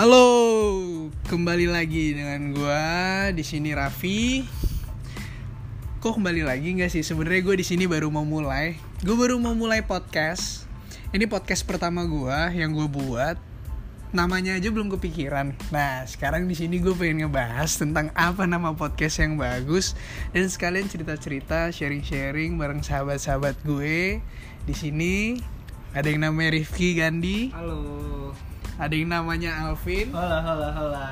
Halo, kembali lagi dengan gua di sini Raffi. Kok kembali lagi nggak sih? Sebenarnya gue di sini baru mau mulai. Gue baru mau mulai podcast. Ini podcast pertama gua yang gue buat. Namanya aja belum kepikiran. Nah, sekarang di sini gue pengen ngebahas tentang apa nama podcast yang bagus dan sekalian cerita-cerita, sharing-sharing bareng sahabat-sahabat gue. Di sini ada yang namanya Rifki Gandhi, Halo. Ada yang namanya Alvin. Hola, hola, hola.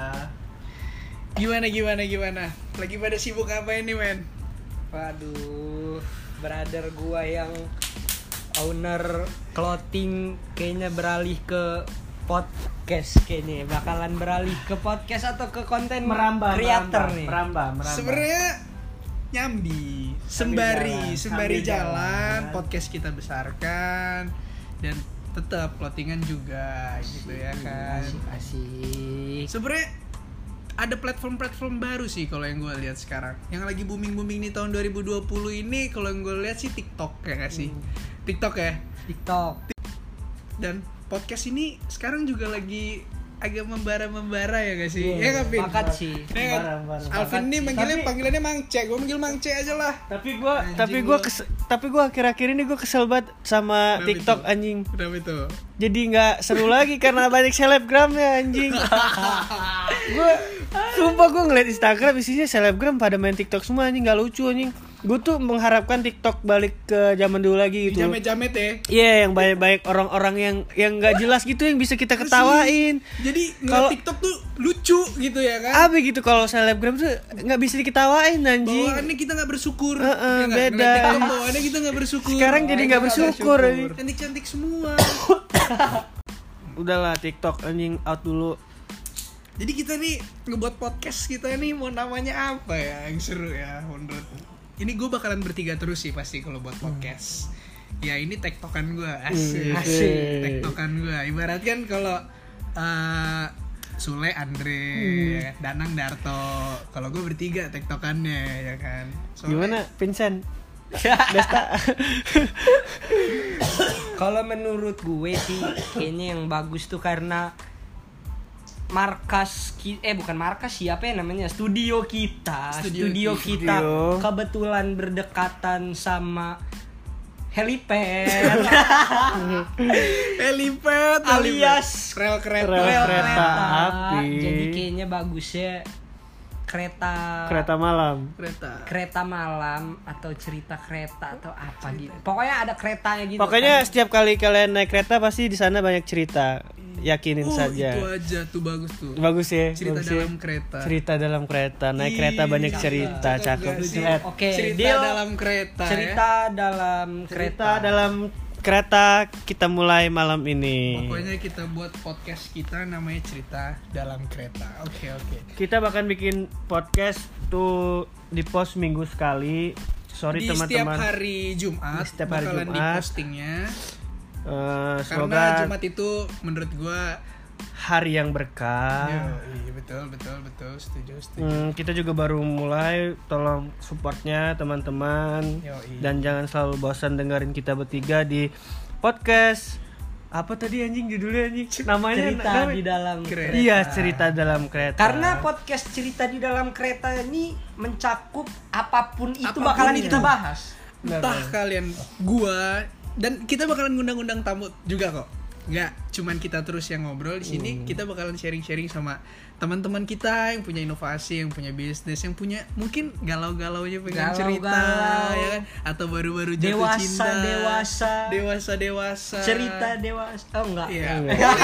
Gimana gimana gimana? Lagi pada sibuk apa ini, men? Waduh, brother gua yang owner clothing kayaknya beralih ke podcast kayaknya bakalan beralih ke podcast atau ke konten merambah creator merambah, nih. merambah merambah Sebenarnya nyambi, sembari, jalan, sembari jalan, jalan. podcast kita besarkan dan tetap clothingan juga gitu ya kan. Asik, asik. Sebenarnya ada platform-platform baru sih kalau yang gue lihat sekarang. Yang lagi booming-booming nih tahun 2020 ini kalau yang gue lihat sih TikTok ya nggak sih? TikTok ya. TikTok. Dan podcast ini sekarang juga lagi agak membara-membara ya gak sih? Iya, ya nggak Vin? Sepakat sih. Ya kan? Membara-membara. Alvin Sepakat ini sih. manggilnya Tapi- panggilannya Mang C. Gue manggil Mang C aja lah. tapi Anjing tapi gua. kes, tapi gua akhir-akhir ini gua kesel banget sama Kenapa TikTok itu? anjing Kenapa itu? jadi nggak seru lagi karena banyak selebgram ya anjing gua sumpah gua ngeliat Instagram isinya selebgram pada main TikTok semua anjing nggak lucu anjing gua tuh mengharapkan TikTok balik ke zaman dulu lagi gitu Jamet-jamet ya. Iya yang baik-baik orang-orang yang yang nggak jelas gitu yang bisa kita ketawain. Jadi ngeliat Kalau- TikTok tuh lucu gitu ya kan? Apa gitu kalau selebgram tuh nggak bisa diketawain anjing. Bawaannya kita nggak bersyukur. Heeh, Ya nggak? beda. TikTok bawaannya kita nggak bersyukur. Sekarang jadi nggak bersyukur. Cantik-cantik semua. Udahlah TikTok anjing out dulu. Jadi kita nih ngebuat podcast kita nih mau namanya apa ya yang seru ya menurut ini gue bakalan bertiga terus sih pasti kalau buat podcast. Ya ini tektokan gue asik. asik tektokan gue ibarat kan kalau eh, Sule Andre ya kan? Danang Darto. Kalau gue bertiga tektokannya ya kan? Soalnya- Gimana Vincent? Desta. Kalau menurut gue sih kayaknya yang bagus tuh karena markas ki eh bukan markas siapa ya namanya studio kita Studio studio, kita. Studio. kebetulan berdekatan sama helipad Helipad alias rel kereta Rel kereta api. jadi kayaknya bagusnya kereta Kereta malam. kereta kereta malam atau cerita kereta atau apa gitu pokoknya ada keretanya gitu Pokoknya kan. setiap kali kalian naik kereta pasti di sana banyak cerita. Yakinin oh saja. itu aja tuh bagus tuh Bagus ya. cerita bagus ya. dalam kereta Cerita dalam kereta. Naik Ih, kereta banyak cakep. cerita. Cakep oke cerita deal. dalam kereta ya. cerita dalam kereta Kereta dalam kereta kita mulai malam ini. Pokoknya kita buat podcast kita namanya cerita dalam kereta. Oke oke. Kita bahkan bikin podcast tuh di post minggu sekali. Sorry Di setiap teman-teman. hari Jumat Di setiap hari Jumat. dipostingnya. Eh, Karena semoga Jumat itu menurut gua hari yang berkah. Yo, iya betul betul betul setuju setuju. Hmm, kita juga baru mulai, tolong supportnya teman-teman Yoi. dan jangan selalu bosan dengerin kita bertiga di podcast apa tadi anjing judulnya anjing namanya cerita namanya- di dalam Kereta. kereta. iya cerita dalam kereta Karena podcast cerita di dalam kereta ini mencakup apa pun itu Apa pun bakalan itu. kita bahas. Entah kalian gua dan kita bakalan ngundang-undang tamu juga kok. Nggak cuman kita terus yang ngobrol di sini, kita bakalan sharing-sharing sama teman-teman kita yang punya inovasi, yang punya bisnis, yang punya mungkin galau-galaunya pengen Galau-galau. cerita ya kan atau baru-baru jatuh Dewasa, cinta. dewasa. Dewasa dewasa. Cerita dewasa. Oh enggak. Iya.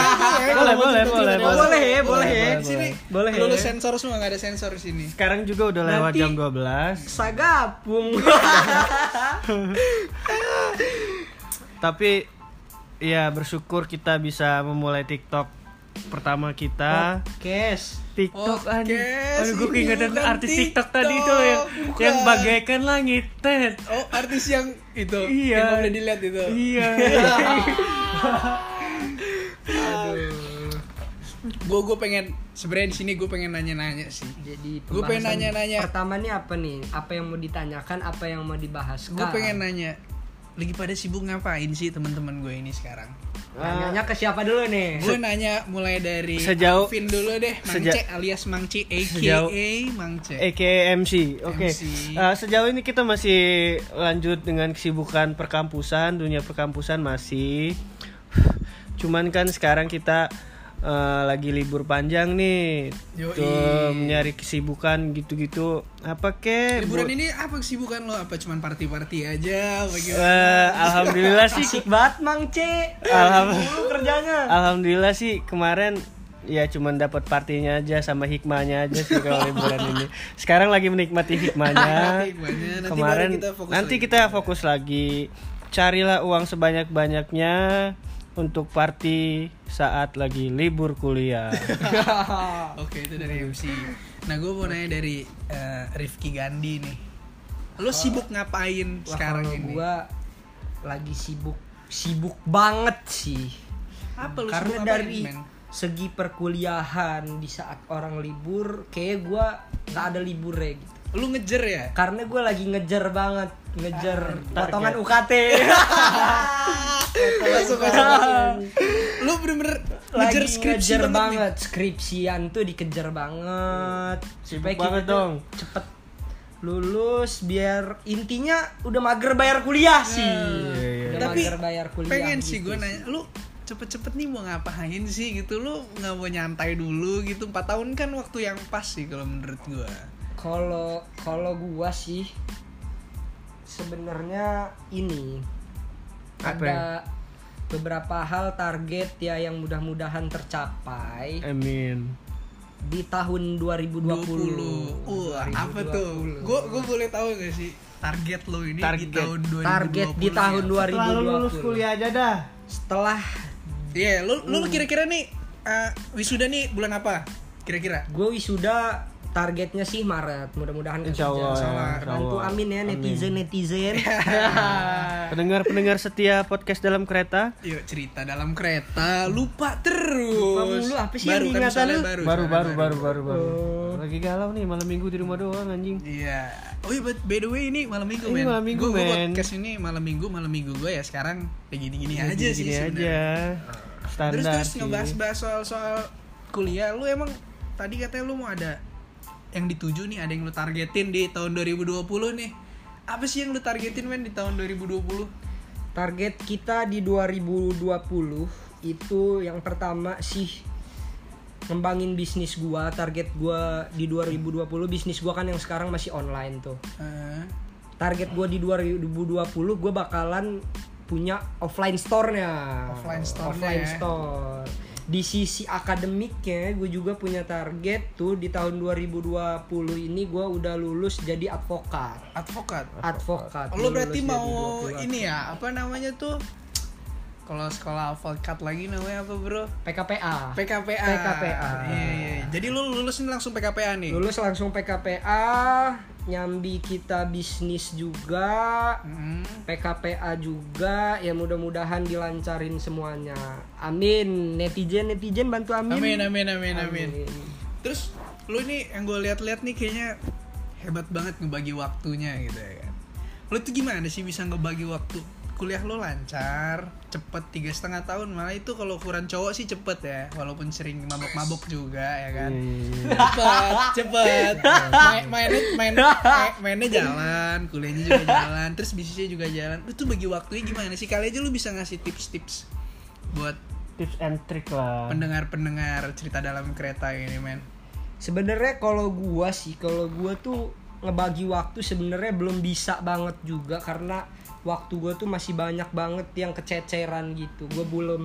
Boleh, boleh, boleh, boleh. Boleh ya, boleh ya. Di sini Boleh ya. lulus sensor semua nggak ada sensor di sini. sekarang juga udah lewat Nanti- jam 12 Sagapung. tapi ya bersyukur kita bisa memulai TikTok pertama kita Kes. TikTok Oke, anjing. Aduh gue keingetan artis TikTok, TikTok, tadi tuh yang bukan. yang bagaikan langit Ted. Oh, artis yang itu Iya. yang boleh dilihat itu. Iya. Aduh. Gue gue pengen sebenarnya di sini gue pengen nanya-nanya sih. Jadi Gua pengen nanya-nanya. Pertama nih apa nih? Apa yang mau ditanyakan? Apa yang mau dibahas? Gue pengen nanya lagi pada sibuk ngapain sih teman-teman gue ini sekarang? Nanyanya ke siapa dulu nih? Gue nanya mulai dari Sejauh- Alvin dulu deh, Mangce alias Mangci aka Sejauh- Mangce. AKA MC. Oke. MC. Eh, sejauh ini kita masih lanjut dengan kesibukan perkampusan, dunia perkampusan masih. Cuman kan sekarang kita eh, lagi libur panjang nih. Yoi. Tuh nyari kesibukan gitu-gitu. Apa kek? Liburan Bu- ini apa kesibukan lo? Apa cuman party-party aja? Bagaimana? Eh, alhamdulillah sih Asik banget Mang C. Alhamdulillah. Kerjanya. Alhamdulillah sih kemarin ya cuman dapat partinya aja sama hikmahnya aja sih kalau liburan ini. Sekarang lagi menikmati hikmahnya. Hikmahnya. Nanti kemarin kita fokus nanti lagi. kita fokus lagi. Carilah uang sebanyak-banyaknya untuk party saat lagi libur kuliah. Oke itu dari MC. Nah gue mau nanya dari eh, Rifki Gandhi nih. Lo sibuk ngapain Wah, sekarang kalau ini? gua lagi sibuk sibuk banget sih. Apa lo Karena sibuk dari men? segi perkuliahan di saat orang libur, kayak gua nggak ada libur ya gitu. Lu ngejer ya? Karena gue lagi ngejar banget, ngejar potongan UKT. Lu bener-bener lagi ngejer skripsi ngejar banget, banget, skripsian tuh dikejar banget. Sibuk Supaya kita banget dong. cepet lulus biar intinya udah mager bayar kuliah sih. iya. Udah Tapi mager bayar kuliah. pengen sih gitu gue nanya, lu cepet-cepet nih mau ngapain sih gitu lu nggak mau nyantai dulu gitu 4 tahun kan waktu yang pas sih kalau menurut gue Kalau kalau gua sih sebenarnya ini Apa ada beberapa hal target ya yang mudah-mudahan tercapai Amin. di tahun 2020. 20 Wah, apa tuh? Gue gue boleh tahu gak sih target lo ini di Target. tahun 2020 Target di tahun ya? 2020. Setelah lu lulus kuliah aja dah. Setelah Iya, lu lu kira-kira nih eh, wisuda nih bulan apa? Kira-kira? gue wisuda targetnya sih Maret. Mudah-mudahan Insya Allah, ya, insya Bantu Allah. amin ya netizen netizen. Pendengar-pendengar setia podcast dalam kereta. Yuk cerita dalam kereta lupa terus. Lupa mulu, apa sih yang baru kan diingatan soalnya lu? baru, Baru soalnya baru baru baru baru. Lagi galau nih malam minggu di rumah doang anjing. Iya. Oh iya, but by the way ini malam minggu Ini men. malam minggu, Gua- gua men. podcast ini malam minggu, malam minggu gue ya sekarang kayak gini-gini aja sih Gini sebenarnya. aja. Standar Terus terus sih. ngebahas-bahas soal-soal kuliah, lu emang tadi katanya lu mau ada yang dituju nih, ada yang lu targetin di tahun 2020 nih. Apa sih yang lu targetin men di tahun 2020? Target kita di 2020 itu yang pertama sih ngembangin bisnis gua. Target gua di 2020 bisnis gua kan yang sekarang masih online tuh. Eh, Target gua di 2020 gua bakalan punya offline store-nya. Offline store-nya Offline ya. store. Di sisi akademiknya gue juga punya target tuh di tahun 2020 ini gua udah lulus jadi advokat. advokat. Advokat. Lo berarti mau ini ya, apa namanya tuh? Kalau sekolah advokat lagi namanya apa, Bro? PKPA. PKPA. PKPA. Iya, iya. Jadi lu lulus langsung PKPA nih. Lulus langsung PKPA, nyambi kita bisnis juga, Hmm. PKPA juga. Ya mudah-mudahan dilancarin semuanya. Amin. Netizen netizen bantu amin. Amin, amin, amin, amin. Terus lu ini yang gue lihat-lihat nih kayaknya hebat banget ngebagi waktunya gitu ya kan. Lu tuh gimana sih bisa ngebagi waktu? Kuliah lu lancar, cepet tiga setengah tahun malah itu kalau ukuran cowok sih cepet ya, walaupun sering mabok-mabok juga ya kan. Iya. cepet, cepet. Main, mainnya, main, main- mainnya jalan, kuliahnya juga jalan, terus bisnisnya juga jalan. Lu tuh bagi waktunya gimana sih? Kali aja lu bisa ngasih tips-tips buat Tips and trick lah. pendengar-pendengar cerita dalam kereta ini men Sebenarnya kalau gua sih, kalau gua tuh ngebagi waktu sebenarnya belum bisa banget juga karena waktu gua tuh masih banyak banget yang kececeran gitu. Gua belum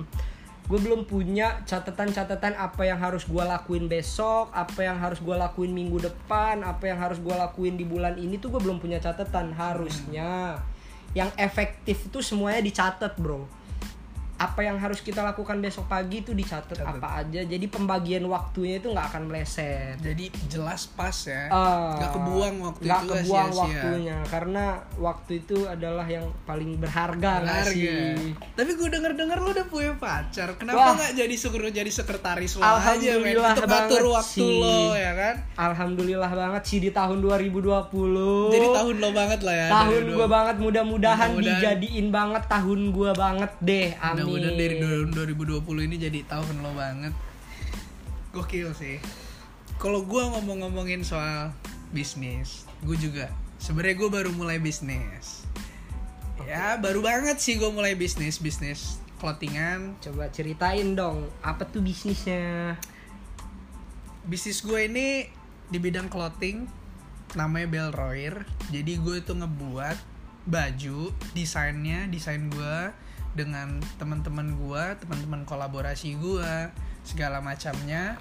gue belum punya catatan-catatan apa yang harus gua lakuin besok, apa yang harus gua lakuin minggu depan, apa yang harus gua lakuin di bulan ini tuh gue belum punya catatan harusnya. Yang efektif itu semuanya dicatat, Bro. Apa yang harus kita lakukan besok pagi itu dicatat Catat. apa aja jadi pembagian waktunya itu nggak akan meleset Jadi jelas pas ya. Ah, Nggak kebuang waktu nggak itu nggak kebuang sia-sia. waktunya karena waktu itu adalah yang paling berharga Berharga. sih Tapi gue denger dengar lu udah punya pacar. Kenapa nggak jadi suruh jadi sekretaris lo aja, men? Untuk ngatur waktu sih. lo ya kan? alhamdulillah banget sih di tahun 2020 Jadi tahun lo banget lah ya. tahun dua- banget mudah-mudahan Mudah-mudahan. dijadiin banget tahun gua banget deh amin Mudah-mudahan dari du- 2020 ini jadi tahun lo banget. Gokil sih. Kalau gue ngomong-ngomongin soal bisnis, gue juga. Sebenarnya gue baru mulai bisnis. Ya baru banget sih gue mulai bisnis bisnis clothingan. coba ceritain dong apa tuh bisnisnya Bisnis gue ini di bidang clothing, namanya Belroyer. Jadi gue itu ngebuat baju, desainnya, desain gue dengan teman-teman gue, teman-teman kolaborasi gue, segala macamnya.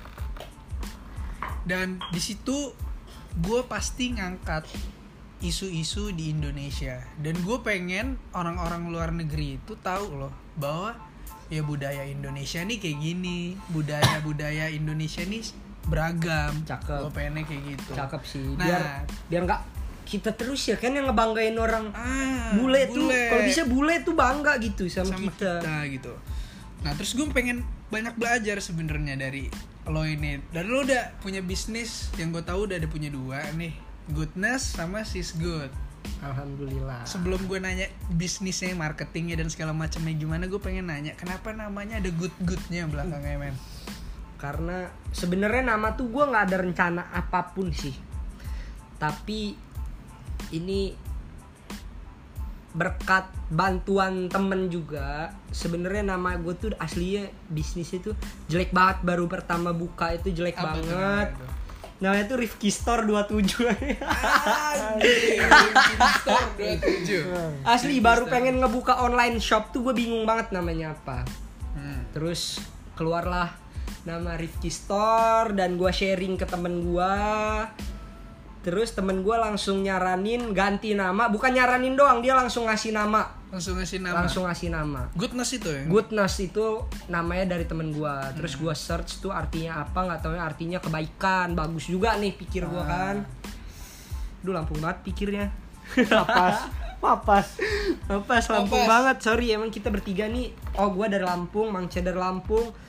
Dan di situ gue pasti ngangkat isu-isu di Indonesia dan gue pengen orang-orang luar negeri itu tahu loh bahwa ya budaya Indonesia nih kayak gini budaya budaya Indonesia nih beragam Cakep. gue pengennya kayak gitu cakep sih Nah. biar biar nggak kita terus ya kan yang ngebanggain orang. Ah bule tuh kalau bisa bule tuh bangga gitu sama, sama kita. kita. gitu. Nah terus gue pengen banyak belajar sebenarnya dari lo ini. Dan lo udah punya bisnis yang gue tahu udah ada punya dua nih. Goodness sama sis good. Alhamdulillah. Sebelum gue nanya bisnisnya marketingnya dan segala macamnya gimana gue pengen nanya kenapa namanya ada good goodnya belakangnya men? Karena sebenarnya nama tuh gue nggak ada rencana apa pun sih. Tapi ini berkat bantuan temen juga. Sebenarnya nama gue tuh aslinya bisnis itu jelek banget. Baru pertama buka itu jelek Apa banget. namanya tuh? namanya tuh Rifki Store 27 Anjing, Bikin store 27 asli baru pengen ngebuka online shop tuh gue bingung banget namanya apa. Hmm. terus keluarlah nama Rifki Store dan gua sharing ke temen gua terus temen gua langsung nyaranin ganti nama bukan nyaranin doang dia langsung ngasih nama. Langsung ngasih nama. Langsung ngasih nama. Goodness itu ya? Goodness itu namanya dari temen gua. Terus gua search tuh artinya apa nggak tahu artinya kebaikan. Bagus juga nih pikir gua kan. Duh lampung banget pikirnya. Papas. Papas. Apa Lampung banget sorry emang kita bertiga nih. Oh gua dari Lampung Mang C dari Lampung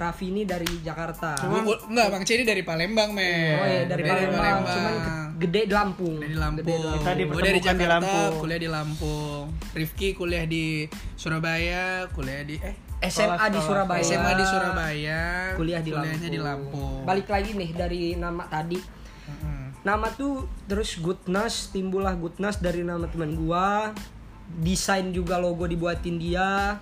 Raffi ini dari Jakarta. Gua- enggak bang Cedi dari Palembang men. Oh iya dari Palembang. Cuman ke- gede di Lampung. Dari Lampung. Gede di Lampung. Kita gue dari dipertemukan di Jakarta Lampung. kuliah di Lampung. Rifki kuliah di Surabaya kuliah di eh SMA di Sekolah, Surabaya. SMA di Surabaya kuliah di kuliahnya Lampung. di Lampung. Balik lagi nih dari nama tadi. Mm-mm. nama tuh terus goodness timbullah goodness dari nama teman gua. Desain juga logo dibuatin dia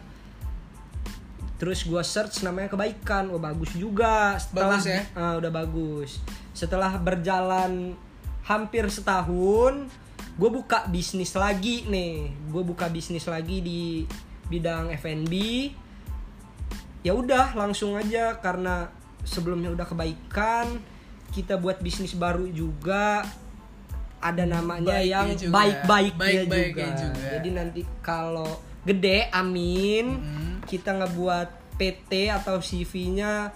terus gua search namanya kebaikan oh bagus juga setelah Bagus ya? Ah, udah bagus setelah berjalan hampir setahun gue buka bisnis lagi nih gue buka bisnis lagi di bidang F&B ya udah langsung aja karena sebelumnya udah kebaikan kita buat bisnis baru juga ada namanya Baiknya yang juga. baik-baiknya Baik-baiknya juga. juga. jadi nanti kalau gede amin. Mm. kita ngebuat PT atau CV-nya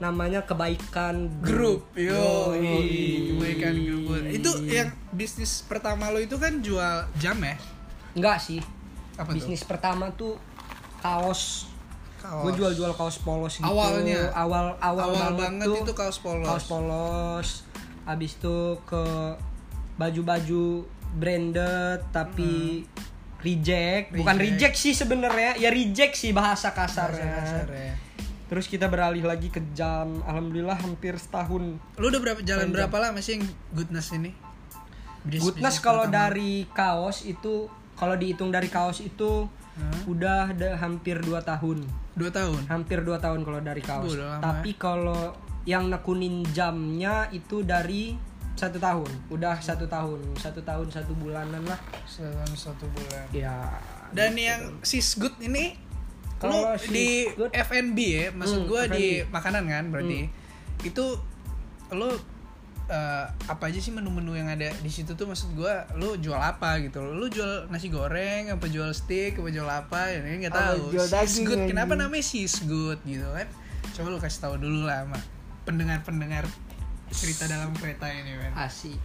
namanya kebaikan grup yo kebaikan grup itu yang bisnis pertama lo itu kan jual jam ya? Enggak sih. Apa bisnis pertama tuh kaos. Kaos. gue jual-jual kaus polos gitu. Awalnya? awal awal, awal, banget, banget, tuh itu kaos polos. kaos polos. Habis itu ke baju-baju branded tapi reject bukan Hmm. Reject. reject sih sebenarnya ya reject sih bahasa kasarnya Kasar ya. terus kita beralih lagi ke jam alhamdulillah hampir setahun Lu udah berapa jalan berapa lama sih yang goodness ini? Bis- goodness kalau dari kaos itu kalau dihitung dari kaos itu Hah? udah ada hampir 2 tahun dua tahun. hampir 2 tahun kalau dari kaos tapi kalau yang nekunin jamnya itu dari satu tahun. Udah satu tahun. Satu tahun satu bulanan lah. Selama satu bulan. ya Dan yang sis good ini Kalau di Good- F&B ya, maksud Hmm, gua di makanan kan berarti. Itu lu eh, apa aja sih menu-menu yang ada di situ tuh maksud gue lu jual apa gitu? Lu jual nasi goreng apa jual steak apa jual apa? Ya nggak Apa tahu. jual Sis good kenapa namanya sis good gitu kan? Coba lu kasih tahu dulu lah sama pendengar-pendengar cerita dalam kereta ini men. Asik.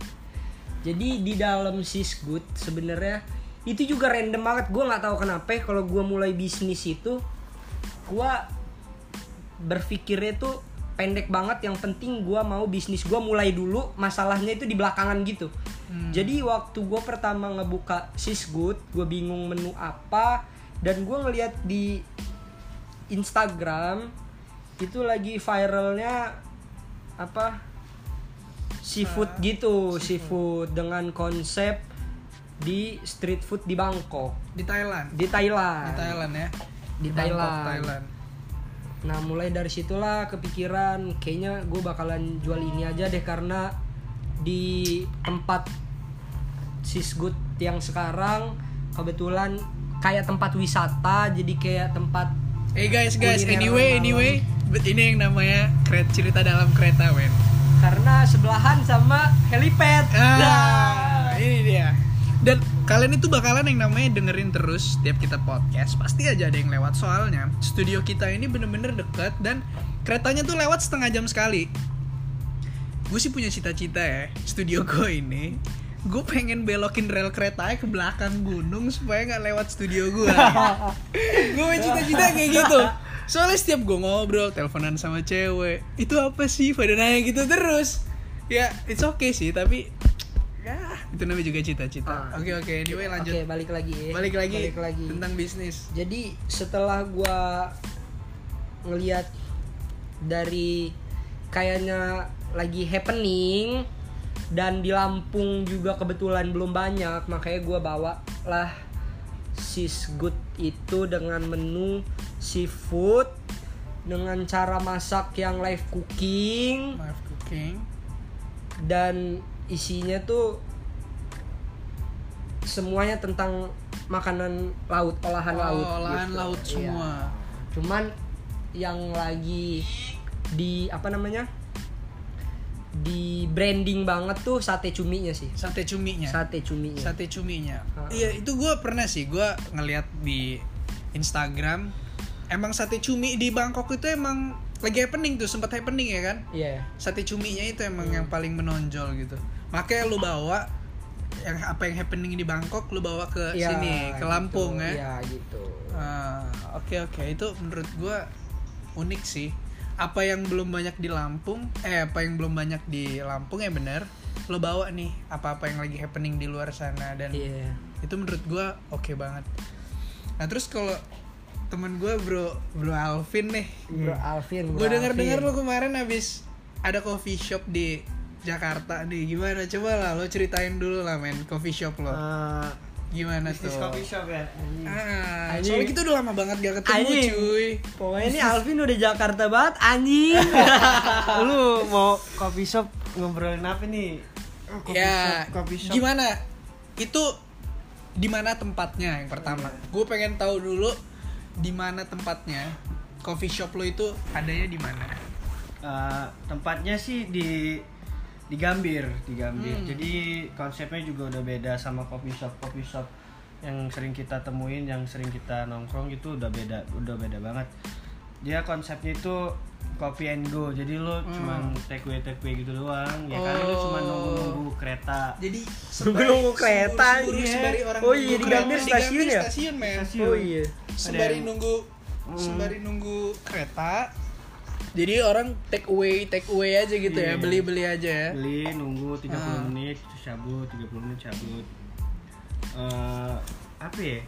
Jadi di dalam sisgood sebenarnya itu juga random banget. Gue nggak tahu kenapa ya, kalau gue mulai bisnis itu gue berpikirnya tuh pendek banget. Yang penting gue mau bisnis gue mulai dulu masalahnya itu di belakangan gitu. Hmm. jadi waktu gue pertama ngebuka sisgood gue bingung menu apa dan gue ngeliat di Instagram itu lagi viralnya apa seafood Ah, gitu seafood. dengan konsep di street food di Bangkok di Thailand di Thailand di Thailand ya Di Bangkok, Thailand. Thailand. Nah mulai dari situlah kepikiran kayaknya gue bakalan jual ini aja deh karena di tempat Sisgut yang sekarang kebetulan kayak tempat wisata jadi kayak tempat Eh guys guys, Kuliner anyway malam. anyway, ini yang namanya cerita dalam kereta men. Karena sebelahan sama helipad. Ah, Nah, ini dia. Dan kalian itu bakalan yang namanya dengerin terus setiap kita podcast. Pasti aja ada yang lewat soalnya. Studio kita ini bener-bener deket dan keretanya tuh lewat setengah jam sekali. Gue sih punya cita-cita ya, studio gue ini. Gue pengen belokin rel keretanya ke belakang gunung supaya nggak lewat studio gue. gue punya cita-cita kayak gitu. Soalnya setiap gue ngobrol, teleponan sama cewek, itu apa sih? Pada nanya gitu terus. Ya, it's okay sih, tapi ya itu namanya juga cita-cita. Ah. Oke oke, anyway lanjut. Oke balik lagi. Balik lagi, Balik lagi. tentang bisnis. Jadi setelah gua ngelihat dari kayaknya lagi happening dan di Lampung juga kebetulan belum banyak makanya gua bawa lah sis good itu dengan menu seafood dengan cara masak yang live cooking Maaf cooking. dan isinya tuh semuanya tentang makanan laut olahan Oh, laut olahan gitu. laut Iya. semua. cuman yang lagi di apa namanya di branding banget tuh sate cuminya sih Sate cuminya. sate cuminya Sate cuminya. Iya, itu gue pernah sih. Gue ngeliat di Instagram. Emang sate cumi di Bangkok itu emang lagi happening tuh, sempat happening ya kan? iya Sate cuminya itu emang Hmm. yang paling menonjol gitu. Makanya lu bawa yang apa yang happening di Bangkok lu bawa ke Iya, sini, ke gitu. Lampung ya. iya gitu Ah, Oke oke itu menurut gue unik sih. Apa yang belum banyak di Lampung, eh apa yang belum banyak di Lampung ya bener. Lo bawa nih apa-apa yang lagi happening di luar sana dan iya itu menurut gue oke banget. Nah terus kalau temen gue bro bro Alvin nih, bro Alvin gue denger dengar Alvin. lo kemarin habis ada coffee shop di Jakarta nih. Gimana? Coba lah lo ceritain dulu lah men coffee shop lo Eh, gimana bisnis tuh? coffee shop ya? Ah, Anjing. soalnya kita udah lama banget gak ketemu Anjing. cuy. Pokoknya ini Alvin udah Jakarta banget anjing. Lu mau coffee shop ngobrolin apa nih? Oh, coffee ya shop, coffee shop. gimana? Itu di mana tempatnya yang pertama? Gue pengen tahu dulu di mana tempatnya coffee shop lo itu adanya di mana Eh, tempatnya sih di di Gambir, di Gambir. Hmm. Jadi konsepnya juga udah beda sama coffee shop coffee shop yang sering kita temuin, yang sering kita nongkrong itu udah beda, udah beda banget. Dia konsepnya itu coffee and go. Jadi lo Hmm. cuman take away take away gitu doang. Ya kan lo Oh. cuma nunggu-nunggu kereta. jadi Nunggu kereta, sembari, sembari orang Oh nunggu iya, di kereta. Gambir Di stasiun ya? stasiun men Stasiun. oh iya sembari nunggu Hmm. sembari nunggu kereta jadi orang take away take away aja gitu ya Iya. beli beli aja ya beli nunggu 30 Ah. menit terus cabut 30 menit cabut Eh apa ya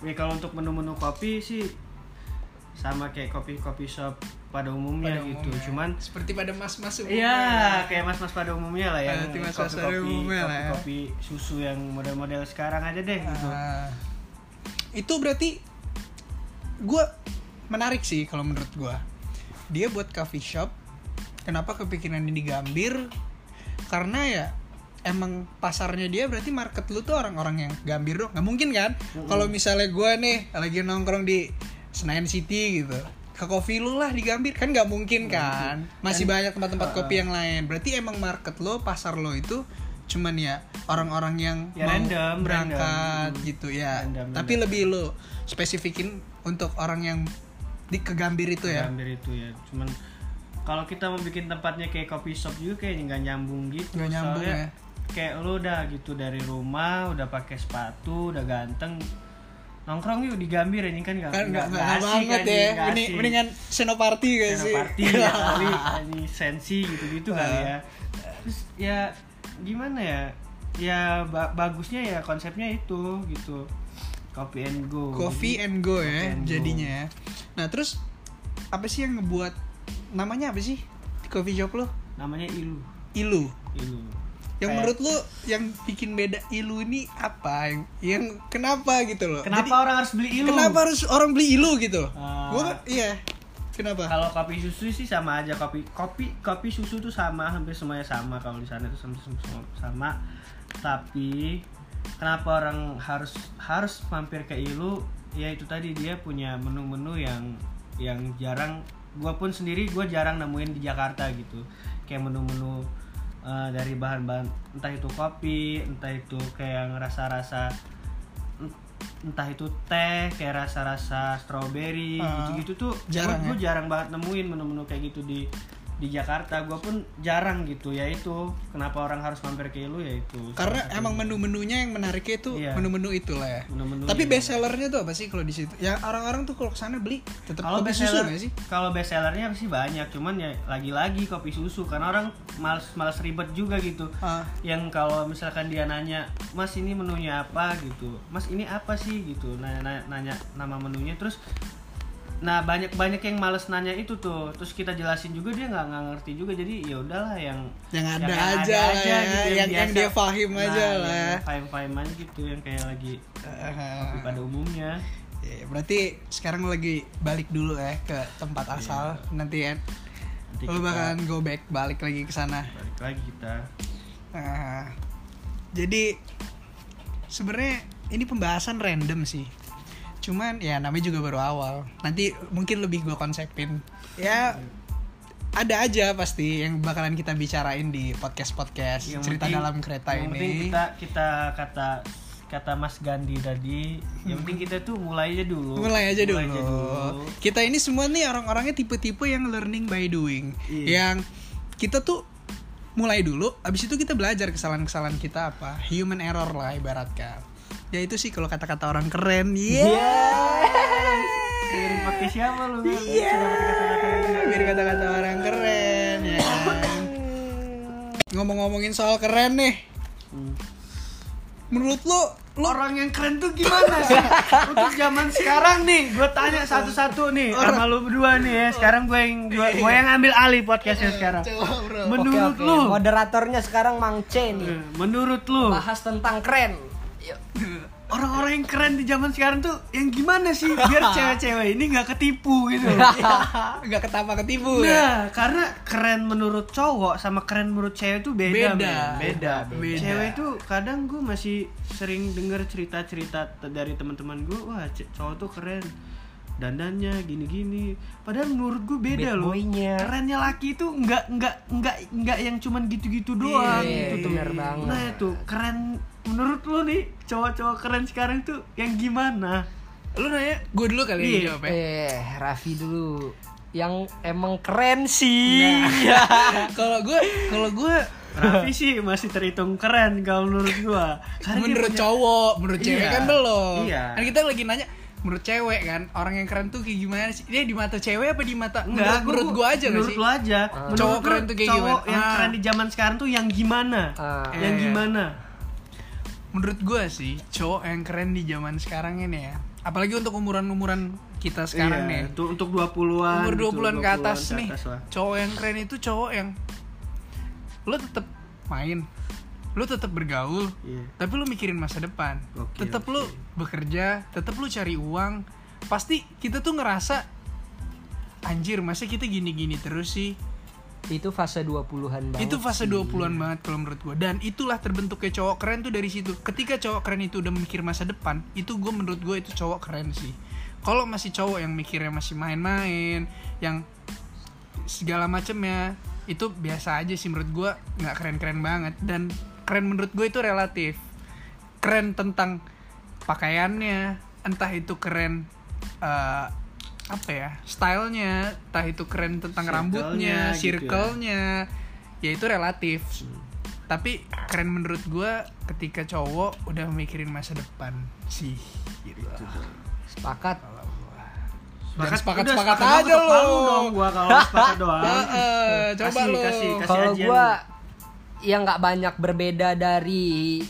ya kalau untuk menu-menu kopi sih sama kayak kopi kopi shop pada umumnya Pada gitu umumnya. cuman seperti pada mas mas Iya, kayak mas-mas pada umumnya lah ya. Seperti mas-mas pada umumnya lah ya. kopi susu yang model-model sekarang aja deh gitu. Ah. itu berarti gue menarik sih kalau menurut gue dia buat coffee shop kenapa kepikiran ini Gambir karena ya emang pasarnya dia berarti market lu tuh orang-orang yang Gambir dong nggak mungkin kan kalau misalnya gue nih lagi nongkrong di Senayan City gitu. Ke kopi lu lah di Gambir. Kan nggak mungkin kan? masih banyak tempat-tempat kopi yang lain. Berarti emang market lo pasar lo itu cuman ya orang-orang yang Ya, mau random, berangkat random. gitu ya. Random, tapi lebih lo spesifikin untuk orang yang di ke Gambir itu ya? Gambir itu ya. Cuman kalau kita mau bikin tempatnya kayak coffee shop juga kayak nggak nyambung gitu. Nggak nyambung Soalnya ya. kayak lu udah gitu dari rumah udah pakai sepatu udah ganteng nongkrong yuk di Gambir ini kan nggak kan nggak nggak asik, banget anjing, ya. Mending- asik. mendingan senoparty gak sih party ya kali ini sensi gitu-gitu kali Ah. ya. Terus ya gimana ya? Ya ba- bagusnya ya konsepnya itu gitu. Copy and go. Coffee Jadi, and go coffee ya and go. jadinya ya. Nah terus apa sih yang ngebuat namanya apa sih? Coffee shop lo? Namanya ilu. Ilu. Ilu yang Kayak- menurut lo yang bikin beda ilu ini apa? Yang yang kenapa gitu loh? Kenapa Jadi, orang harus beli ilu? kenapa harus orang beli ilu gitu? Ah. gua iya. Kenapa? Kalau kopi susu sih sama aja. Kopi kopi kopi susu tuh sama. Hampir semuanya sama. Kalau di sana tuh sama, sama, sama. Tapi kenapa orang harus harus mampir ke Ilu? Ya itu tadi dia punya menu-menu yang yang jarang. Gua pun sendiri gua jarang nemuin di Jakarta gitu. Kayak menu-menu eh, dari bahan-bahan entah itu kopi entah itu kayak yang rasa-rasa entah itu teh kayak rasa-rasa strawberry Ah, gitu-gitu tuh jarang gue ya? jarang banget nemuin menu-menu kayak gitu di di Jakarta gue pun jarang gitu ya itu. Kenapa orang harus mampir ke Ilu ya itu. Karena emang menu-menunya yang menariknya itu Iya. menu-menu itulah ya. Menu-menu tapi best sellernya tuh apa sih kalau di situ? Ya orang-orang tuh kalau ke sana beli tetap kalau kopi best susu seller nggak sih? kalau best sellernya sih banyak cuman ya lagi-lagi kopi susu karena orang males males ribet juga gitu. Ah. yang kalau misalkan dia nanya mas ini menunya apa? gitu. Mas ini apa sih? gitu. Nanya nanya, nanya nama menunya terus nah banyak banyak yang males nanya itu tuh. Terus kita jelasin juga dia nggak nggak ngerti juga. Jadi ya udahlah yang Yang ada aja lah ya, yang- yang dia fahim aja lah. fahim fahim aja gitu yang kayak lagi Ah. pada umumnya. Ya, berarti sekarang lagi balik dulu ya ke tempat asal. Nanti ya nanti kita bakalan go back balik lagi ke sana. Balik lagi kita. Nah, jadi sebenarnya ini pembahasan random sih. Cuman ya namanya juga baru awal. Nanti mungkin lebih gue konsepin. Ya ada aja pasti yang bakalan kita bicarain di podcast-podcast Yang cerita penting- dalam kereta yang ini. kita kita kata kata Mas Gandhi tadi yang penting kita tuh mulai aja dulu Mulai aja dulu. dulu. Kita ini semua nih orang-orangnya tipe-tipe yang learning by doing. Iya. Yang kita tuh mulai dulu, abis itu kita belajar kesalahan-kesalahan kita apa. Human error lah ibaratkan. Ya itu sih kalau kata-kata orang keren. Iya. Dengerin podcast siapa lu? Iya. Biar kata-kata orang keren ya. kan. Ngomong-ngomongin soal keren nih. Hmm. Menurut lu lu Orang yang keren tuh gimana sih? Untuk zaman sekarang nih, gue tanya satu-satu nih sama lu berdua nih ya. Sekarang gue yang gua, gua yang ambil alih podcastnya sekarang. coba bro. Menurut Oke, oke. lu, Moderatornya sekarang Mang C nih. menurut lu Bahas tentang keren. Yuk. orang-orang yang keren di zaman sekarang tuh yang gimana sih biar cewek-cewek ini nggak ketipu gitu? Enggak ketapa ketipu ya. Nah, karena keren menurut cowok sama keren menurut cewek itu beda, Beda. men. beda. Beda. Cewek itu kadang gue masih sering denger cerita-cerita dari teman-teman gue, wah cowok tuh keren dandannya gini-gini. Padahal menurut gue beda Bad loh. boy-nya. Kerennya laki itu nggak nggak nggak nggak yang cuman gitu-gitu doang Iya, gitu tuh. banget. Nah itu keren menurut lu nih cowok-cowok keren sekarang tuh yang gimana? Lu nanya, gue dulu kali ini Iya. jawab ya. Eh, Raffi dulu. Yang emang keren sih. Nah, kalau gue kalau gue Raffi sih masih terhitung keren kalau menurut gua. Karena dia menurut punya- cowok, menurut cewek Iya. kan belum. Iya. Kan kita lagi nanya menurut cewek kan, orang yang keren tuh kayak gimana sih? Dia di mata cewek apa di mata menurut, Enggak, menurut gua- gue aja menurut lu aja. Menurut Cowok lu, keren tuh kayak cowok gimana? yang Ah. keren di zaman sekarang tuh yang gimana? Ah. yang Iya. gimana? Menurut gue sih, cowok yang keren di zaman sekarang ini ya. Apalagi untuk umuran-umuran kita sekarang Iya, nih. Untuk 20-an. Umur gitu, 20-an ke atas 20-an nih. atas lah. Cowok yang keren itu cowok yang lo tetap main. Lo tetap bergaul, Iya. tapi lu mikirin masa depan Oke, tetap oke. lu bekerja tetap lu cari uang pasti kita tuh ngerasa anjir masa kita gini-gini terus sih Itu fase 20-an banget. itu fase sih. 20-an banget kalau menurut gue dan itulah terbentuknya cowok keren tuh dari situ ketika cowok keren itu udah mikir masa depan itu gue menurut gue itu cowok keren sih kalau masih cowok yang mikirnya masih main-main yang segala macemnya itu biasa aja sih menurut gue nggak keren-keren banget dan keren menurut gue itu relatif keren tentang pakaiannya entah itu keren eh, apa ya stylenya entah itu keren tentang Circle-nya rambutnya gitu ya. circle-nya ya itu relatif tapi keren menurut gue ketika cowok udah mikirin masa depan sih gitu sepakat Jangan sepakat Udah, sepakat doang, aja lo dong gua kalau sepakat doang. Heeh, coba Kasih, lo kasih, kasih. kalau gua. Yang nggak banyak berbeda dari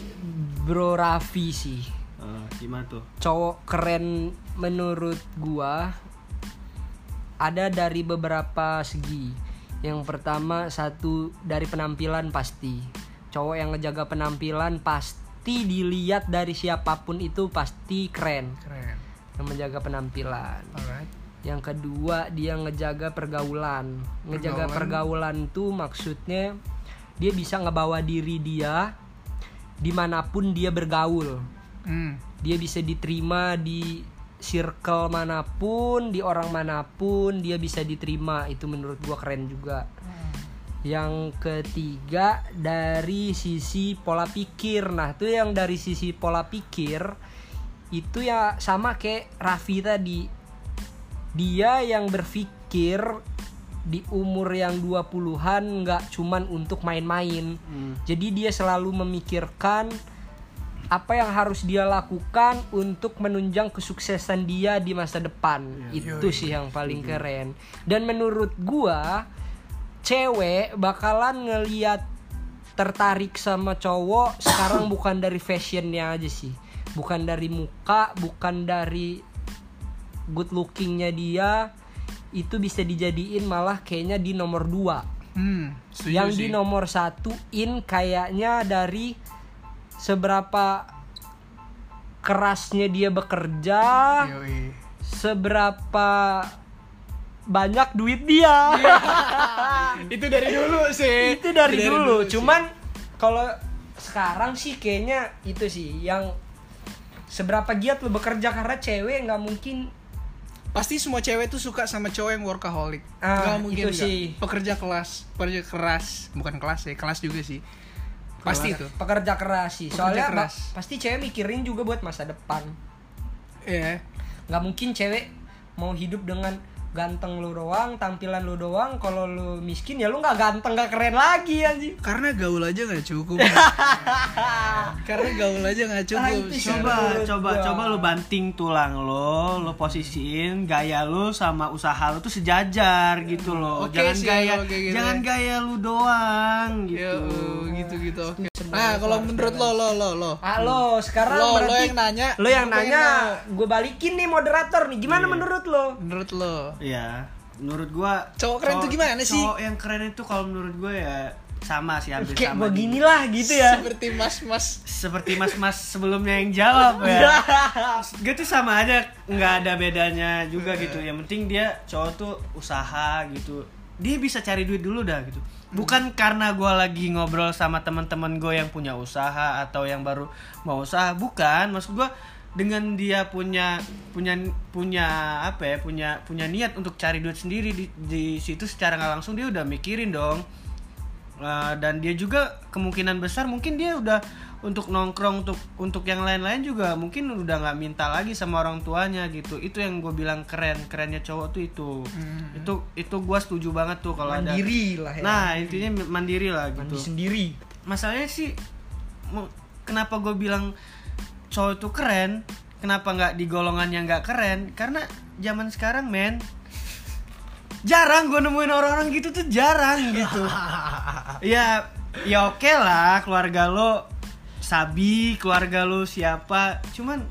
Bro Raffi sih Eh, gimana tuh? cowok keren menurut gua ada dari beberapa segi. Yang pertama satu dari penampilan pasti. Cowok yang ngejaga penampilan pasti dilihat dari siapa pun itu pasti keren. keren Yang menjaga penampilan. alright Yang kedua dia ngejaga pergaulan. Ngejaga pergaulan tuh maksudnya dia bisa ngebawa diri dia di mana pun dia bergaul hmm. dia bisa diterima di circle mana pun, di orang mana pun dia bisa diterima. Itu menurut gua keren juga. Yang ketiga dari sisi pola pikir. Nah, itu yang dari sisi pola pikir itu ya sama kayak Raffi tadi. Dia yang berpikir di umur yang 20-an nggak cuman untuk main-main. Hmm. Jadi dia selalu memikirkan apa yang harus dia lakukan untuk menunjang kesuksesan dia di masa depan. Itu sih yang paling keren. Dan menurut gua cewek bakalan ngeliat tertarik sama cowok sekarang bukan dari fashionnya aja sih. Bukan dari muka, bukan dari good lookingnya dia itu bisa dijadiin malah kayaknya di nomor 2 Hmm, setuju yang sih. di nomor satu in kayaknya dari seberapa kerasnya dia bekerja Yoi. seberapa banyak duit dia itu dari dulu sih itu dari, dulu, sih. cuman kalau sekarang sih kayaknya itu sih yang seberapa giat lo bekerja karena cewek nggak mungkin pasti semua cewek tuh suka sama cowok yang workaholic. Ah, Nggak mungkin itu sih. pekerja kelas pekerja keras. Bukan kelas ya kelas juga sih. Pasti itu pekerja keras sih. Pekerja soalnya keras. pasti cewek mikirin juga buat masa depan. Iya. Nggak mungkin cewek mau hidup dengan ganteng lu doang tampilan lu doang kalau lu miskin ya lu nggak ganteng nggak keren lagi anjing karena gaul aja nggak cukup karena gaul aja nggak cukup Ah. Coba, coba, gua. coba lu banting tulang lo, lo posisiin gaya lu sama usaha lu tuh sejajar gitu loh. Oke jangan sih, gaya, kayak gitu jangan ya. gaya lu doang gitu. Ya, uh, gitu gitu oke nah kalau menurut lo lo lo lo halo sekarang lo lo berarti yang nanya lo yang nanya gue balikin nih moderator nih gimana Iya. menurut lo menurut lo Iya, menurut gua Cowok keren tuh gimana sih? Cowok yang keren itu kalau menurut gua ya sama sih hampir kayak sama. begini lah gitu ya seperti mas mas Seperti mas-mas sebelumnya yang jawab ya. Gue tuh sama aja, nggak ada bedanya juga gitu. Yang penting dia cowok tuh usaha gitu. Dia bisa cari duit dulu dah gitu. Bukan karena gua lagi ngobrol sama teman-teman gue yang punya usaha atau yang baru mau usaha, bukan. Maksud gua dengan dia punya punya punya apa ya punya punya niat untuk cari duit sendiri di, di situ secara nggak langsung dia udah mikirin dong. Uh, dan dia juga kemungkinan besar mungkin dia udah untuk nongkrong untuk untuk yang lain-lain juga mungkin udah nggak minta lagi sama orang tuanya gitu. Itu yang gue bilang keren kerennya cowok tuh itu. Itu itu gue setuju banget tuh kalau ada mandiri lah ya. Nah intinya mandiri lah gitu. Sendiri. Masalahnya sih kenapa gue bilang cowok itu keren kenapa nggak di golongan yang nggak keren? Karena zaman sekarang men jarang gue nemuin orang-orang gitu tuh jarang gitu. Ya ya oke lah keluarga lo sabi keluarga lo siapa. Cuman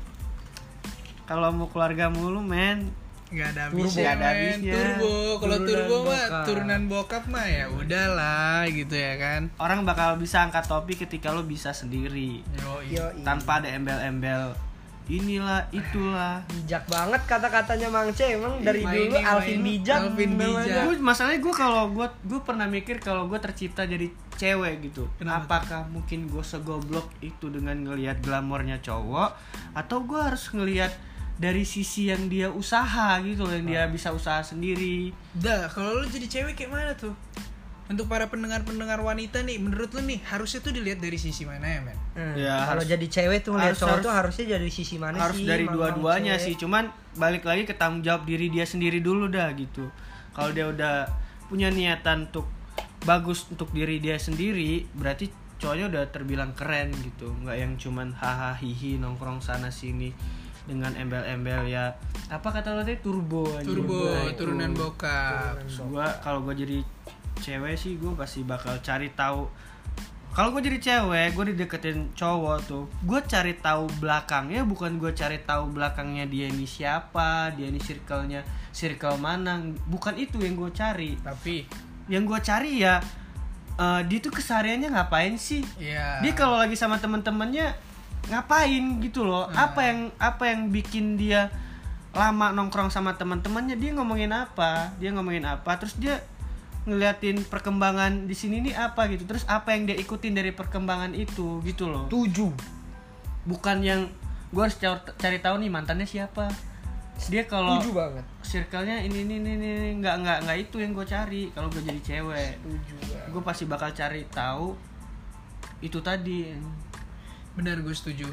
kalau mau keluarga mulu men nggak ada Turbo. habisnya Nggak ada habisnya. turbo. Kalau turbo mah turunan bokap mah ya udahlah gitu ya kan. Orang bakal bisa angkat topi ketika lo bisa sendiri. Yoi. tanpa ada embel-embel. Inilah itulah. Bijak banget kata-katanya Mang C. Emang dari Main dulu Alvin bijak Alvin bijak. Gue masalahnya gue kalau gue gue pernah mikir kalau gue tercipta jadi cewek gitu. Kenapa Apakah mungkin gue segoblok itu dengan ngelihat glamornya cowok? Atau gue harus ngelihat dari sisi yang dia usaha gitu loh yang dia bisa usaha sendiri. Dah, kalau lu jadi cewek kayak mana tuh? Untuk para pendengar-pendengar wanita nih, menurut lu nih harusnya tuh dilihat dari sisi mana ya, men? Hmm, Ya, kalau jadi cewek tuh lihat cowok harus- tuh harusnya dari sisi mana harus sih? dari dua-duanya sih cuman balik lagi ke tanggung jawab diri dia sendiri dulu dah gitu. Kalau dia udah punya niatan untuk bagus untuk diri dia sendiri berarti cowoknya udah terbilang keren gitu. Nggak yang cuman hahaha hihi nongkrong sana sini dengan embel-embel ya. Apa kata lo tadi? Turbo anjing. Turbo, Nah, turunan bokap. Gua kalau gua jadi cewek sih gue pasti bakal cari tahu. Kalau gue jadi cewek gue dideketin cowok tuh gue cari tahu belakangnya bukan gue cari tahu belakangnya dia ini siapa dia ini circle-nya circle mana. Bukan itu yang gue cari. Tapi, yang gue cari ya eh, dia tuh kesehariannya ngapain sih? Ya. dia kalau lagi sama temen-temennya ngapain gitu loh. Hmm. apa yang apa yang bikin dia lama nongkrong sama teman-temannya dia ngomongin apa? Dia ngomongin apa? Terus dia ngeliatin perkembangan di sini nih apa gitu. Terus apa yang dia ikutin dari perkembangan itu gitu loh. Tujuh. Bukan yang gue harus cari, cari tahu nih mantannya siapa. Dia kalau tujuh banget. circle-nya ini ini ini ini nggak nggak nggak itu yang gue cari. Kalau gue jadi cewek gue pasti bakal cari tahu itu tadi benar gue setuju.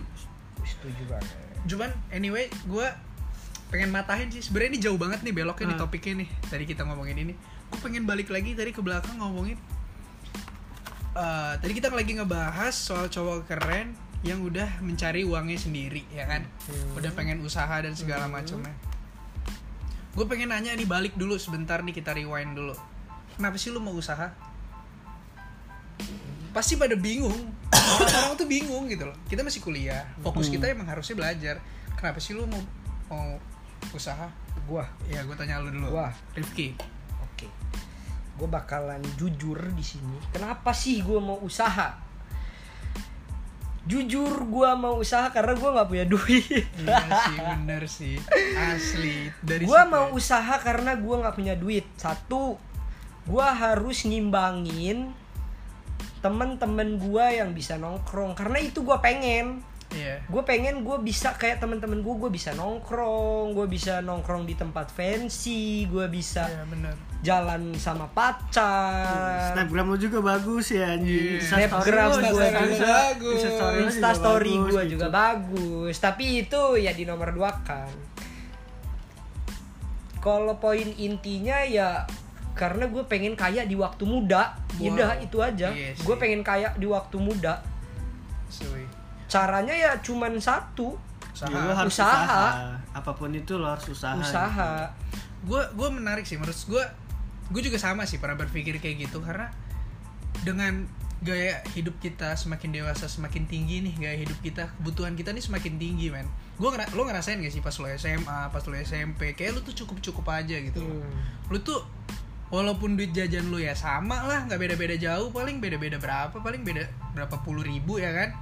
setuju banget Cuman anyway, gue pengen matahin sih. Sebenarnya ini jauh banget nih beloknya nih Hmm. topiknya nih. Tadi kita ngomongin ini. Gue pengen balik lagi tadi ke belakang ngomongin. Eh, tadi kita lagi ngebahas soal cowok keren yang udah mencari uangnya sendiri, ya kan? Hmm. Udah pengen usaha dan segala macamnya. Gue pengen nanya nih balik dulu sebentar nih kita rewind dulu. Kenapa sih lu mau usaha? Pasti pada bingung. Orang-orang tuh bingung gitu loh. Kita masih kuliah. Fokus kita emang harusnya belajar. Kenapa sih lu mau mau usaha? gua Ya gue tanya lu dulu. Wah. Rifki. oke gue bakalan jujur di sini kenapa sih gue mau usaha jujur gue mau usaha karena gue nggak punya duit Iya sih bener sih. Asli. Dari gue mau ya. usaha karena gue nggak punya duit satu gue harus ngimbangin temen-temen gue yang bisa nongkrong karena itu gue pengen Iya. gue pengen gue bisa kayak temen-temen gue gue bisa nongkrong gue bisa nongkrong di tempat fancy gue bisa Iya bener. jalan sama pacar Snapgram lu juga bagus ya. Iya. Story Snapgram gue juga bagus. bagus. Insta story lu Insta juga story bagus gue gitu. juga bagus tapi itu ya di nomor dua kan kalau poin intinya ya karena gue pengen kaya di waktu muda Wow. udah itu aja Iya sih. gue pengen kaya di waktu muda Suwi. caranya ya cuman satu Usaha. Ya, harus Usaha. usaha. Apa pun itu lo harus usaha. usaha gue gue menarik sih menurut gue gue juga sama sih pernah berpikir kayak gitu karena dengan gaya hidup kita semakin dewasa semakin tinggi nih gaya hidup kita kebutuhan kita nih semakin tinggi men gue ngera lo ngerasain gak sih pas lo SMA pas lo SMP kayak lo tuh cukup cukup aja gitu. Hmm. lo tuh walaupun duit jajan lo ya sama lah nggak beda beda jauh. Paling beda beda berapa? Paling beda berapa puluh ribu ya kan?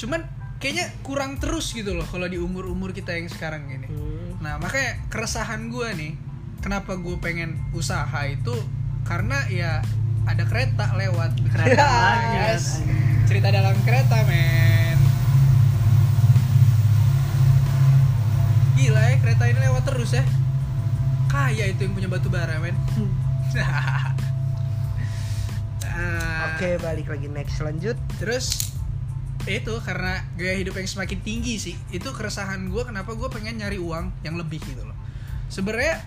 Cuman kayaknya kurang terus gitu loh kalau di umur umur kita yang sekarang gini Hmm. Nah makanya keresahan gue nih Kenapa gue pengen usaha itu? Karena ya ada kereta lewat. Kereta lagi, Guys. Cerita dalam kereta men. Gila ya kereta ini lewat terus ya Kaya itu yang punya batu bara men. Ah, oke balik lagi next lanjut. Terus itu karena gaya hidup yang semakin tinggi sih. Itu keresahan gue kenapa gue pengen nyari uang yang lebih gitu loh. Sebenarnya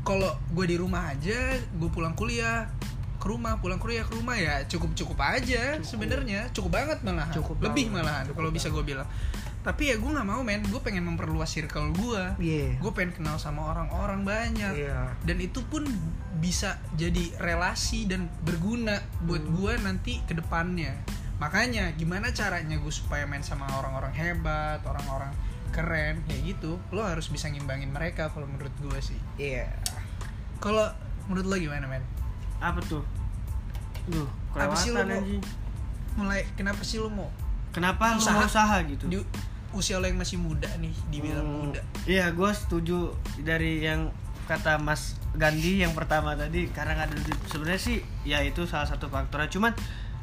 kalau gue di rumah aja gue pulang kuliah ke rumah pulang kuliah ke rumah ya cukup cukup. aja sebenarnya. Cukup banget malahan. Cukup lebih banget, malahan kalau bisa gue bilang tapi ya gue nggak mau men gue pengen memperluas circle gue Iya. gue pengen kenal sama orang-orang banyak Iya. dan itu pun bisa jadi relasi dan berguna buat Hmm. gue nanti ke depannya makanya gimana caranya gue supaya main sama orang-orang hebat orang-orang keren kayak gitu lo harus bisa ngimbangin mereka kalau menurut gue sih iya kalau menurut lo gimana men Apa tuh? Duh, Apa sih lu kelewatan mau- mulai kenapa sih lo mau Kenapa Usaha. mau usaha gitu? di usia lo yang masih muda nih dibilang Hmm. muda Iya, gue setuju dari yang kata Mas Gandhi yang pertama tadi karena nggak ada. Sebenarnya sih ya itu salah satu faktornya. Cuman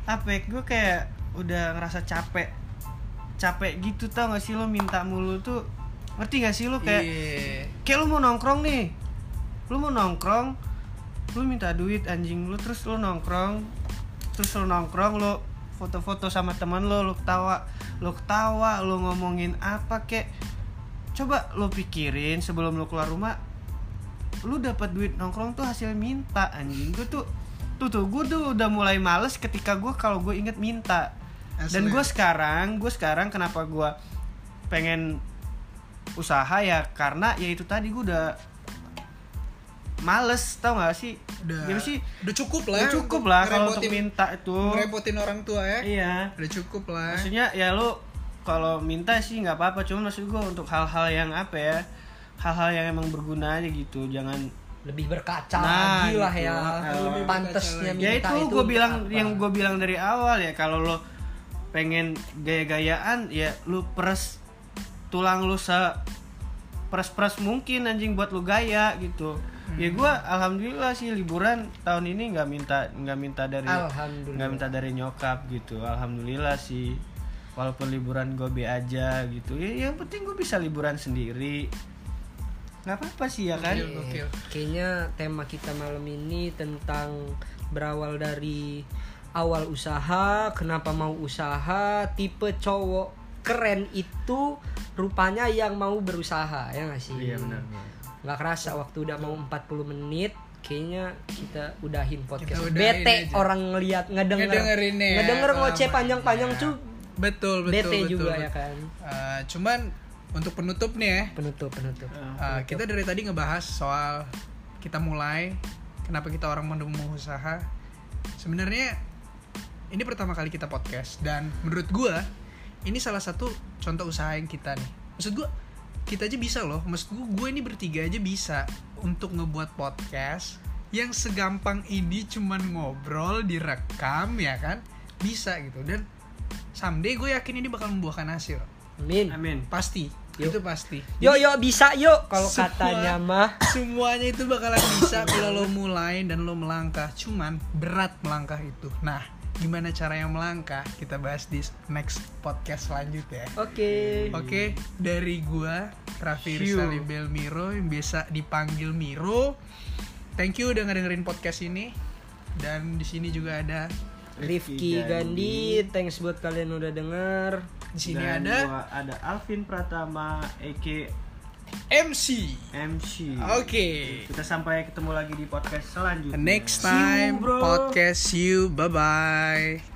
apa gue kayak udah ngerasa capek capek gitu tau gak sih lo minta mulu tuh ngerti gak sih lu kayak Iya. kayak lu mau nongkrong nih lu mau nongkrong lu minta duit anjing lu terus lu nongkrong terus lu nongkrong lu foto-foto sama teman lu lu ketawa. Lu ketawa lu ngomongin apa kek. Coba lu pikirin sebelum lu keluar rumah lu dapat duit nongkrong tuh hasil minta anjing. Gue tuh tuh tuh gue tuh udah mulai males ketika gue kalau gue inget minta. Dan Asli. gue sekarang gue sekarang kenapa gue pengen usaha ya karena ya itu tadi gue udah males tau gak sih? Udah Gimana sih udah cukup lah Udah cukup lah kalau untuk minta itu. ngerepotin orang tua ya? Iya. Udah cukup lah. Maksudnya ya lu kalau minta sih nggak apa-apa cuma maksud gue untuk hal-hal yang apa ya hal-hal yang emang berguna aja gitu jangan lebih berkaca Nah, lagi lah gitu. ya. Lebih pantesnya berkaca minta ya itu gue bilang apa? yang gue bilang dari awal ya kalau lo pengen gaya-gayaan ya lu peres tulang lu se peres-peres mungkin anjing buat lu gaya gitu ya gue alhamdulillah sih liburan tahun ini nggak minta nggak minta dari nggak minta dari nyokap gitu. Alhamdulillah sih. Walaupun liburan gue be aja gitu. Ya yang penting gue bisa liburan sendiri. Nggak apa-apa sih ya kan? Gokil, gokil. Kayaknya tema kita malam ini tentang berawal dari awal usaha, kenapa mau usaha, tipe cowok keren itu rupanya yang mau berusaha, ya nggak sih? iya benar Nggak kerasa waktu udah mau 40 menit, kayaknya kita udahin podcast. udahin Bete aja. orang ngeliat ngedenger, Ngedengerinnya ya, ngedenger ngoceh panjang-panjang Ya. tuh betul betul bete betul, juga betul. ya kan. Eh, cuman untuk penutup nih ya Penutup, penutup. eh, kita dari tadi ngebahas soal kita mulai kenapa kita orang mau mau usaha sebenarnya ini pertama kali kita podcast dan menurut gua ini salah satu contoh usaha yang kita nih maksud gua kita aja bisa loh. Maksud gua gue ini bertiga aja bisa untuk ngebuat podcast yang segampang ini cuman ngobrol direkam ya kan? Bisa gitu. Dan someday gue yakin ini bakal membuahkan hasil. Amin. amin. Pasti. Itu pasti. Yuk, yuk bisa yuk. Kalau Semua- katanya mah. semuanya itu bakalan bisa kalau lo mulai dan lo melangkah. Cuman berat melangkah itu. Nah gimana cara yang melangkah kita bahas di next podcast selanjutnya Oke. oke dari gua Raffi Shoo. Rizali Belmiro yang biasa dipanggil Miro thank you udah ngedengerin podcast ini dan di sini juga ada Rifki Gandhi, thanks buat kalian udah denger. di sini Dan ada ada Alvin Pratama Eke MC MC oke. Kita sampai ketemu lagi di podcast selanjutnya. Next See you, time bro. podcast you. Bye bye